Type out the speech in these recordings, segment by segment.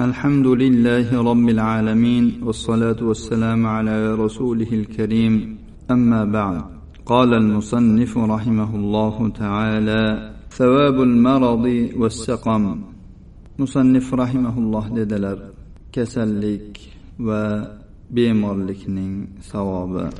الحمد لله رب العالمين والصلاة والسلام على رسوله الكريم. أما بعد قال المصنف رحمه الله تعالى ثواب المرض والسقم. مصنف رحمه الله dedilar kasallik va bemorlikning savobi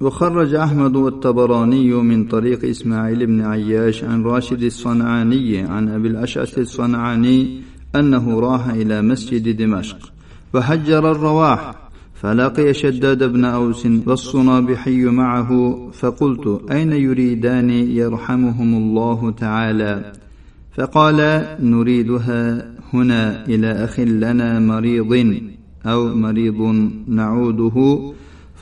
وخرج أحمد والطبراني من طريق إسماعيل بن عياش عن راشد الصنعاني عن أبي الأشعث الصنعاني أنه راح إلى مسجد دمشق فحجر الرواح فلقي شداد بن أوس والصنابحي معه فقلت أين يريدان يرحمهم الله تعالى؟ فقال نريدها هنا إلى أخ لنا مريض أو مريض نعوده.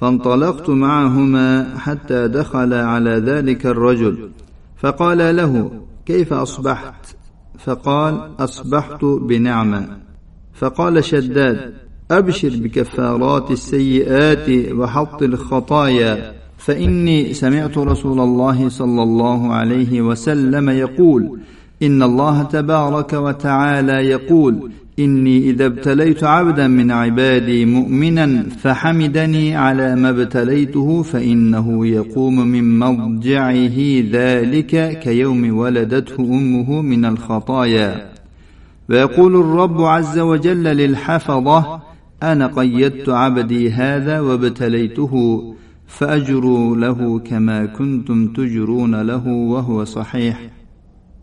فانطلقت معهما حتى دخل على ذلك الرجل فقال له كيف أصبحت؟ فقال أصبحت بنعمة. فقال شداد أبشر بكفارات السيئات وحط الخطايا فإني سمعت رسول الله صلى الله عليه وسلم يقول إن الله تبارك وتعالى يقول إني إذا ابتليت عبدا من عبادي مؤمنا فحمدني على ما ابتليته فإنه يقوم من مضجعه ذلك كيوم ولدته أمه من الخطايا. ويقول الرب عز وجل للحفظة أنا قيدت عبدي هذا وابتليته فأجروا له كما كنتم تجرون له وهو صحيح.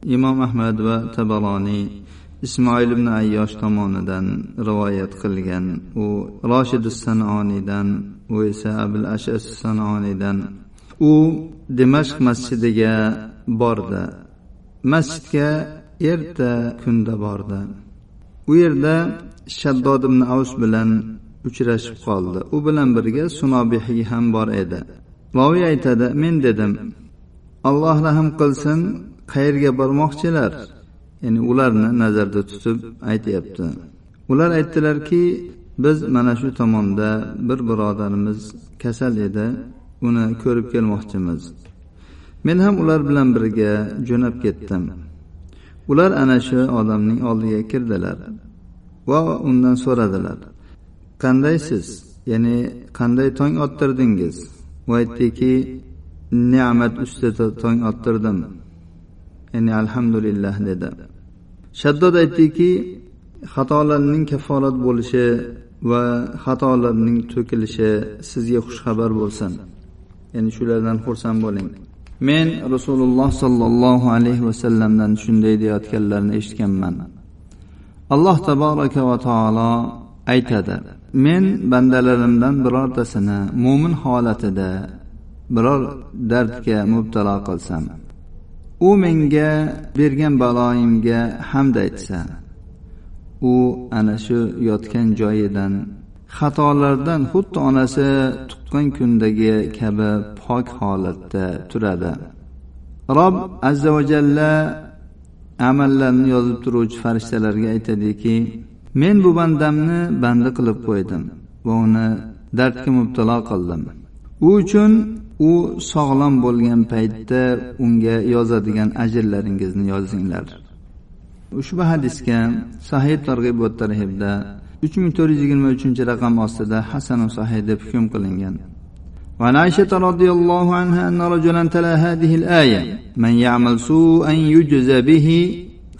إمام أحمد وتبراني. Ismoil ibn ayyosh tomonidan rivoyat qilgan. U roshid sanoniydan u esa abul ashas sanoniydan u dimashq masjidiga bordi. Masjidga erta kunda bordi. U yerda shaddod ibn avs bilan uchrashib qoldi. U bilan birga sunobihiy ham bor edi. Roviy aytadi men dedim alloh rahm qilsin qayerga bormoqchilar? Ya'ni ularni nazarda tutib aytyapti. Ular aytdilarki biz mana shu tomonda bir birodarimiz kasal edi uni ko'rib kelmoqchimiz. Men ham ular bilan birga jo'nab ketdim. Ular ana shu odamning oldiga kirdilar va undan so'radilar qandaysiz ya'ni qanday tong ottirdingiz? U aytdiki ne'mat ustida tong ottirdim. Ya'ni alhamdulillah dedi. Shaddod aytdiki xatolarning kafforat bo'lishi va xatolarning to'kilishi sizga xushxabar bo'lsin. Ya'ni shulardan xursand bo'ling. Men rasululloh sollallohu alayhi vasallamdan shunday deyayotganlarini eshitganman. Alloh taboraka va taolo aytadi men bandalarimdan birortasini mo'min holatida biror dardga mubtalo qilsam u menga bergan baloyimga hamd aytsa u ana shu yotgan joyidan xatolardan xuddi onasi tuqqan kundagi kabi pok holatda turadi. Rob azza va jalla amallarni yozib turuvchi farishtalarga aytadiki men bu bandamni bandi qilib qo'ydim va uni dardga mubtalo qildim. U uchun u sog'lom bo'lgan paytda unga yozadigan ajrlaringizni yozinglar ushbu hadisga sahih targ'ib va tarhibda uch ming to'rt yuz yigirma uchinchi raqam ostida hasanu sahih deb hukm qilingan وعن عائشة رضي الله عنها أن رجلا تلا هذه الآية من يعمل سوءا يجزى به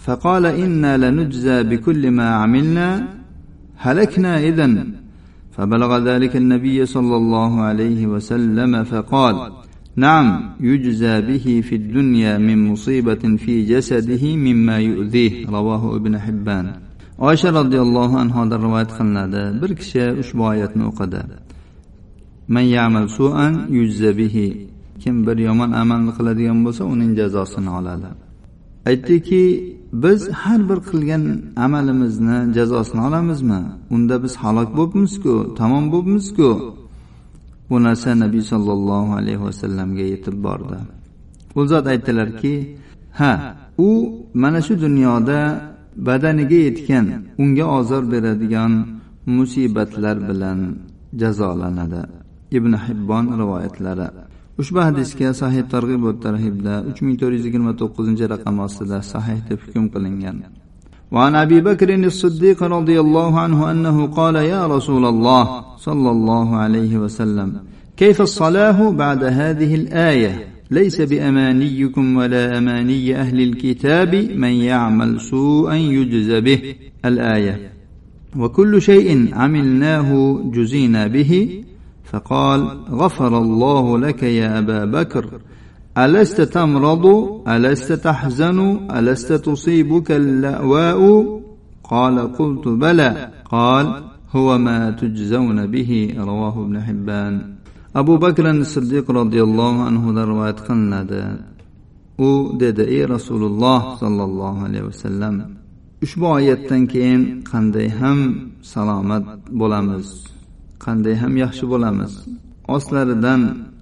فقال إنا لنجزى بكل ما عملنا هلكنا إذن فبلغ ذلك النبي صلى الله عليه وسلم فقال نعم يجزى به في الدنيا من مصيبة في جسده مما يؤذيه رواه ابن حبان oysha roziyallohu anhodan rivoyat qilinadi bir kishi ushbu oyatni o'qidi man yamal suan yujza bihi kim bir yomon amalni qiladigan bo'lsa uning jazosini oladi aytdiki biz har bir qilgan amalimizni jazosini olamizmi? Unda biz halok bo'libmizku tamom bo'libmizku? Bu narsa nabiy sollallohu alayhi vasallamga yetib bordi. U zot aytdilarki ha u mana shu dunyoda badaniga yetgan unga ozor beradigan musibatlar bilan jazolanadi. Ibn hibbon rivoyatlari. Ushbu hadisga sahih targ'ib va tarhibda uch ming to'rt yuz yigirma to'qqizinchi raqam ostida sahih deb hukm qilingan. وعن ابي بكر الصديق رضي الله عنه انه قال يا رسول الله صلى الله عليه وسلم كيف الصلاه بعد هذه الايه ليس بامانيكم ولا اماني أهل الكتاب من يعمل سوءا يجز به الايه وكل شيء عملناه جزينا به فقال غفر الله لك يا ابا بكر ألست تمرض ألست تحزن ألست تصيبك اللأواء قال قلت بلى قال هو ما تجزون به رواه ابن حبان أبو بكر الصديق رضي الله عنه رواية قلنadi u dedi ey rasululloh sollallohu alayhi vasallam ushbu oyatdan keyin qanday ham salomat bo'lamiz qanday ham yaxshi bo'lamiz. Ostlaridan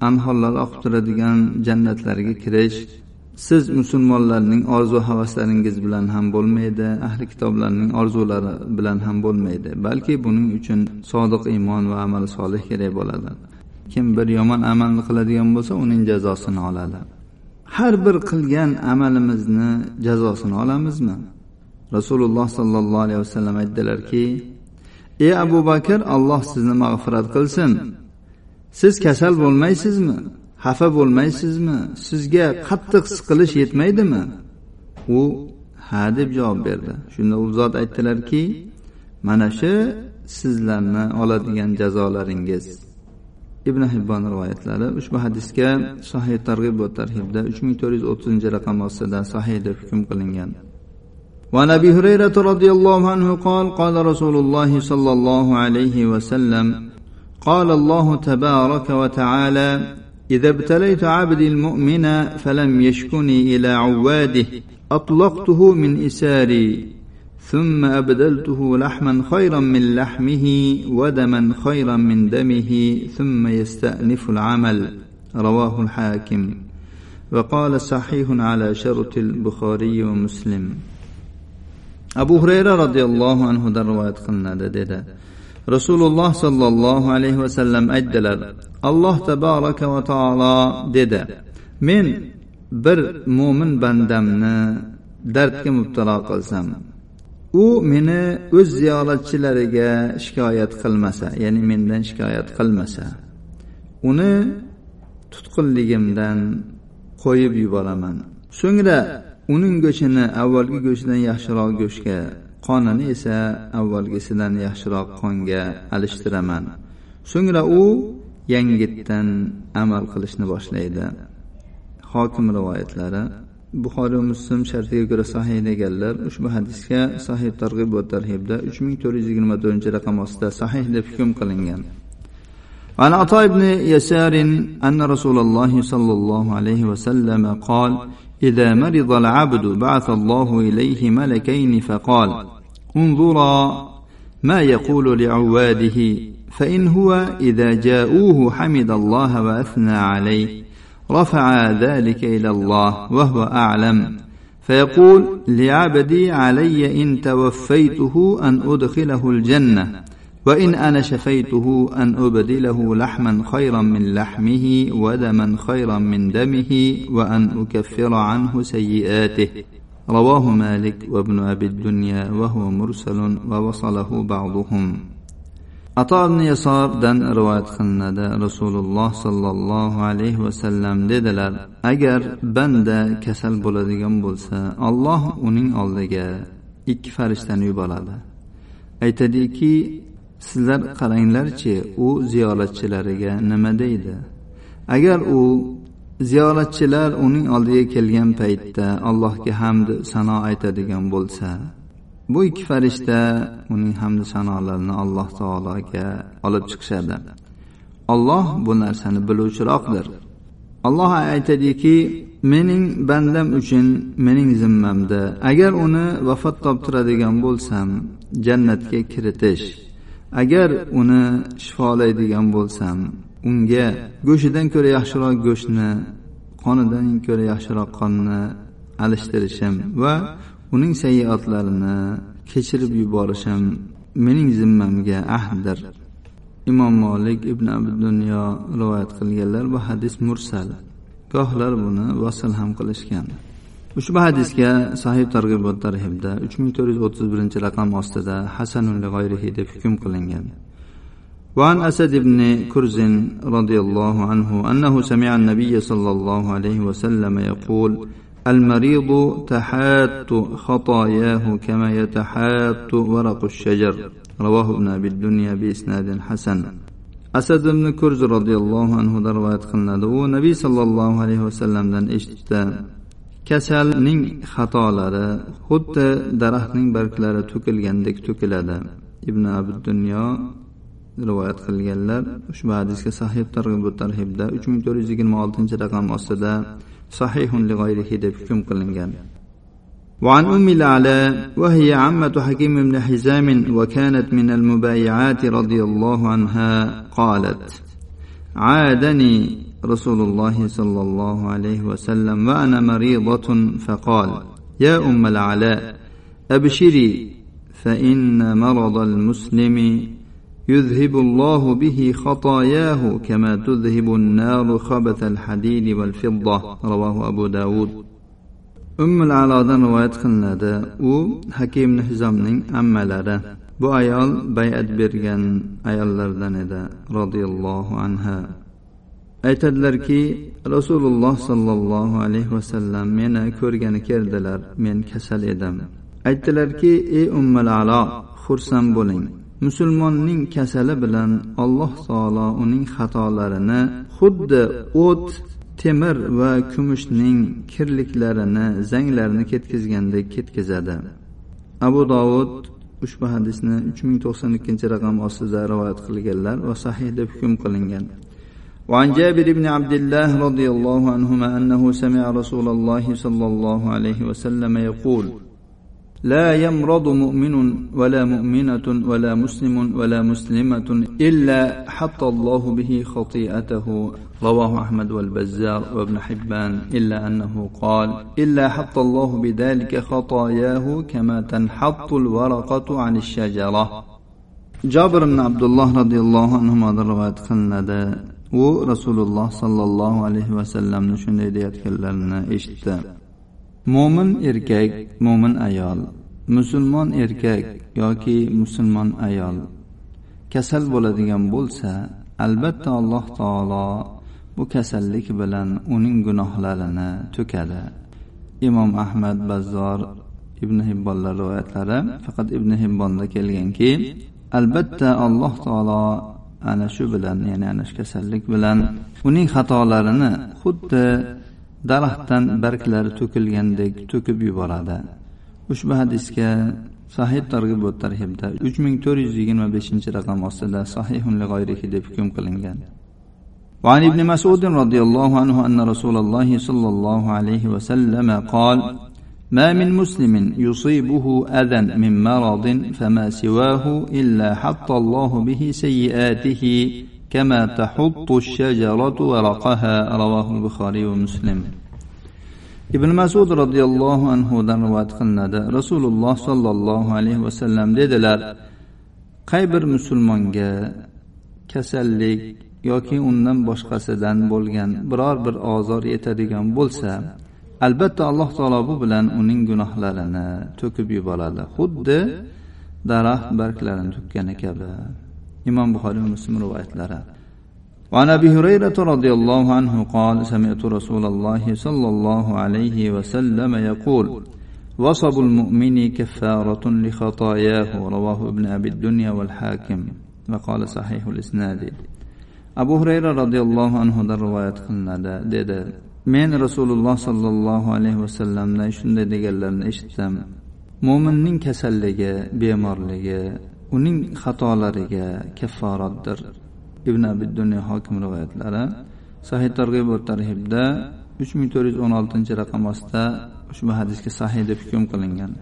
anhorlar oqib turadigan jannatlarga kirish siz musulmonlarning orzu havaslaringiz bilan ham bo'lmaydi ahli kitoblarning orzulari bilan ham bo'lmaydi. Balki buning uchun sodiq iymon va amal solih kerak bo'ladi. Kim bir yomon amalni qiladigan bo'lsa uning jazosini oladi. Har bir qilgan amalimizni jazosini olamizmi? Rasululloh sollallohu alayhi vasallam aytdilarki ey abu bakr alloh sizni mag'firat qilsin. Siz kasal bo'lmaysizmi? Xafa bo'lmaysizmi? Sizga qattiq siqilish yetmaydimi? U ha deb javob berdi. Shunda u zot aytdilarki mana shu sizlarni oladigan jazolaringiz. Ibn hibbon rivoyatlari ushbu hadisga sahih targ'ib va tarhibda uch ming to'rt yuz o'ttizinchi raqam ostida sahih deb hukm qilingan. وعن أبي هريرة رضي الله عنه قال قال رسول الله صلى الله عليه وسلم قال الله تبارك وتعالى إذا ابتليت عبدي المؤمن فلم يشكني إلى عواده أطلقته من إساري ثم أبدلته لحما خيرا من لحمه ودما خيرا من دمه ثم يستأنف العمل. رواه الحاكم. وقال صحيح على شرط البخاري ومسلم. abu hurayra roziyallohu anhudan rivoyat qilinadi dedi. Rasululloh sollallohu alayhi vasallam aytdilar alloh tabaraka va taolo dedi. Men bir mo'min bandamni dardga mubtalo qilsam u meni o'z ziyoratchilariga shikoyat qilmasa ya'ni mendan shikoyat qilmasa uni tutqinligimdan qo'yib yuboraman so'ngra uning go'shtini avvalgi go'shtdan yaxshiroq go'shtga qonini esa avvalgisidan yaxshiroq qonga alishtiraman so'ngra u yangitdan amal qilishni boshlaydi hokim rivoyatlari buxoriy va muslim shartiga ko'ra sahih deganlar ushbu hadisga sahih targ'ib va tarhibda uch ming to'rt yuz yigirma to'rtinchi raqam ostida sahih deb hukm qilingan عن عطاء بن يسار أن رسول الله صلى الله عليه وسلم قال إذا مرض العبد بعث الله إليه ملكين فقال انظرا ما يقول لعواده فإن هو إذا جاءوه حمد الله وأثنى عليه رفع ذلك إلى الله وهو أعلم. فيقول لعبدي علي إن توفيته أن أدخله الجنة. وإن أنا شفيته أن أبدله لحما خيرا من لحمه ودما خيرا من دمه وأن أكفر عنه سيئاته رواه مالك وابن أبي الدنيا وهو مرسل ووصله بعضهم ato ibn yasordan rivoyat qilinadi rasululloh sollallohu alayhi vasallam dedilar agar banda kasal bo'ladigan bo'lsa alloh uning oldiga ikki farishtani yuboradi aytadiki sizlar qaranglarchi u ziyoratchilariga nima deydi? Agar u ziyoratchilar uning oldiga kelgan paytda allohga hamd sano aytadigan bo'lsa bu ikki farishta uning hamd sanolarini alloh taologa olib chiqishadi. Olloh bu narsani biluvchiroqdir. Alloh aytadiki mening bandam uchun mening zimmamda agar uni vafot toptiradigan bo'lsam jannatga kiritish agar uni shifolaydigan bo'lsam unga go'shtidan ko'ra yaxshiroq go'shtni qonidan ko'ra yaxshiroq qonni alishtirishim va uning sayoatlarini kechirib yuborishim mening zimmamga ahddir. Imom molik ibn abdunyo rivoyat qilganlar bu hadis mursal. Gohlar buni vasl ham qilishgan. ushbu hadisga sahih targ'ibot tarhibda uch ming to'rt yuz o'ttiz birinchi raqam ostida hasanun g'oyrihi deb hukm qilingan وعن أسد بن كرز رضي الله عنه أنه سمع النبي صلى الله عليه وسلم يقول المريض تحات خطاياه كما يتحات ورق الشجر رواه ابن أبي الدنيا بإسناد حسن asad ibn kurz roziyallohu anhudan rivoyat qilinadi u nabiy sollallohu alayhi vasallamdan eshitdi kasalning xatolari xuddi daraxtning barglari to'kilgandek to'kiladi ibn abu dunyo rivoyat qilganlar ushbu hadisga sahih targ'ib tarhibda uch ming to'rt yuz yigirma oltinchi raqam ostida sahihun lig'oyrihi deb hukm qilingan وعن أم الأعلى وهي عمة حكيم بن حزام وكانت من المبايعات رضي الله عنها قالت عادني رسول الله صلى الله عليه وسلم وأنا مريضة فقال يا أم العلاء أبشري فإن مرض المسلم يذهب الله به خطاياه كما تذهب النار خبث الحديد والفضة. رواه أبو داود. ummul alodan rivoyat qilinadi u hakim hizomning ammalari bu ayol bayat bergan ayollardan edi roziyallohu anha aytadilarki rasululloh sollallohu alayhi vasallam meni ko'rgani keldilar men kasal edim. Aytdilarki ey ummal alo xursand bo'ling. Musulmonning kasali bilan alloh taolo uning xatolarini xuddi o't temir va kumushning kirliklarini zanglarini ketkazgandek ketkazadi. Abu dovud ushbu hadisni uch ming to'qson ikkinchi raqam ostida rivoyat qilganlar va sahih deb hukm qilingan. وعن جابر بن عبد الله رضي الله عنهما أنه سمع رسول الله صلى الله عليه وسلم يقول لا يمرض مؤمن ولا مؤمنة ولا مسلم ولا مسلمة إلا حط الله به خطيئته. رواه أحمد والبزار وابن حبان إلا أنه قال إلا حط الله بذلك خطاياه كما تنحط الورقة عن الشجرة. جابر بن عبد الله رضي الله عنهما روايات qilinadi u rasululloh sollallohu alayhi vasallamni shunday deyayotganlarini eshitdi. Mo'min erkak mo'min ayol. Musulmon erkak yoki musulmon ayol. Kasal bo'ladigan bo'lsa albatta alloh taolo bu kasallik bilan uning gunohlarini to'kadi. Imom ahmad bazzor ibn hibbonlar rivoyatlari faqat ibn hibbonda kelganki albatta alloh taolo ana shu bilan ya'ni ana shu kasallik bilan uning xatolarini xuddi daraxtdan barglari to'kilgandek to'kib yuboradi ushbu hadisga sahih targ'ib va tarhibda uch ming to'rt yuz yigirma beshinchi raqam ostida sahihun lig'oyrihi deb hukm qilingan وعن ابن مسعود رضي الله عنه أن رسول الله صلى الله عليه وسلم قال ما من مسلم يصيبه أذى من مرض فما سواه إلا حط الله به سيئاته كما تحط الشجرة ورقها رواه البخاري ومسلم ibn masud roziyallohu anhudan rivoyat qilinadi rasululloh sollallohu alayhi vasallam dedilar qay bir musulmonga kasallik yoki undan boshqasidan bo'lgan biror bir ozor yetadigan bo'lsa albatta alloh taolo bu bilan uning gunohlarini to'kib yuboradi xuddi daraxt barglarini to'kkani kabi imom buxoriy va muslim rivoyatlari وعن ابي هريره رضي الله عنه قال سمعت رسول الله صلى الله عليه وسلم يقول وصب المؤمن كفاره لخطاياه رواه ابن ابي الدنيا والحاكم وقال صحيح الاسناد abu hurayra roziyallohu anhudan rivoyat qilinadi dedi men rasululloh sollallohu alayhi vasallamdan shunday deganlarini eshitdim mo'minning kasalligi bemorligi uning xatolariga kafforatdir. Ibn abi dunyo hokim rivoyatlari sahih targ'ib va tarhibda uch ming to'rt yuz o'n oltinchi raqam ostida ushbu hadisga sahih deb hukm qilingan.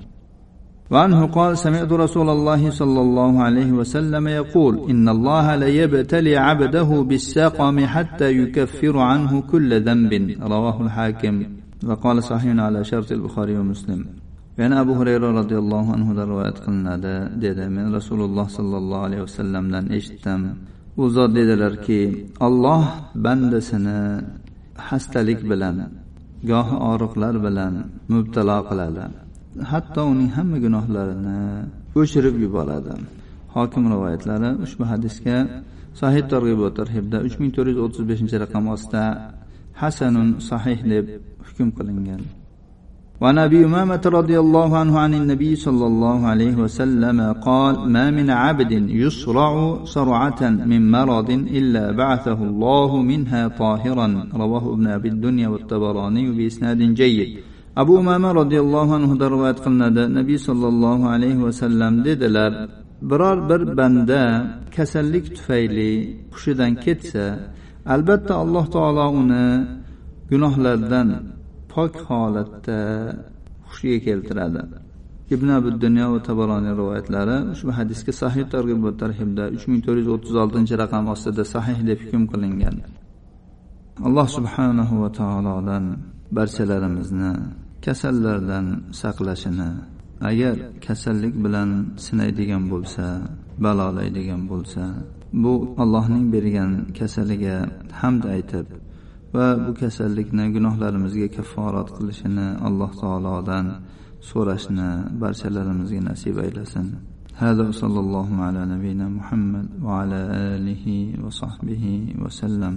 وعنه قال سمعت رسول الله صلى الله عليه وسلم يقول إن الله ليبتلي عبده بالسقم حتى يكفر عنه كل ذنب. رواه الحاكم. وقال صحيح على شرط البخاري ومسلم. وأنا أبو هريرة رضي الله عنه رواية قلنا دادا من رسول الله صلى الله عليه وسلم لن اجتم وزاد دادلر كي الله بندسنا حستلك بلان قاه آرق لر بلان مبتلاق لالان hatto uning hamma gunohlarini o'chirib yuboradi hokim rivoyatlari ushbu hadisga sahih targ'ib tarhibda uch ming to'rt yuz o'ttiz beshinchi raqam ostida hasanun sahih deb hukm qilingan وعن ابي امامه رضي الله عنه عن النبي صلى الله عليه وسلم قال ما من عبد يصرع صرعه من مرض الا بعثه الله منها طاهرا رواه ابن ابي الدنيا والطبراني باسناد جيد abu umama roziyallohu anhudan rivoyat qilinadi. Nabiy sollallohu alayhi vasallam dedilar biror bir banda kasallik tufayli hushidan ketsa albatta alloh taolo uni gunohlardan pok holatda hushiga keltiradi. Ibn abu dunyo va tabaroniy rivoyatlari ushbu hadisga sahih targ'ib va tarhibda uch ming to'rt yuz o'ttiz oltinchi raqam ostida sahih deb hukm qilingan. Alloh subhanahu va taolodan barchalarimizni kasallardan saqlashini agar kasallik bilan sinaydigan bo'lsa balolaydigan bo'lsa bu allohning bergan kasaliga hamd aytib va bu kasallikni gunohlarimizga kafforat qilishini alloh taolodan so'rashni barchalarimizga nasib aylasin هذا وصلى الله على نبينا محمد وعلى آله وصحبه وسلم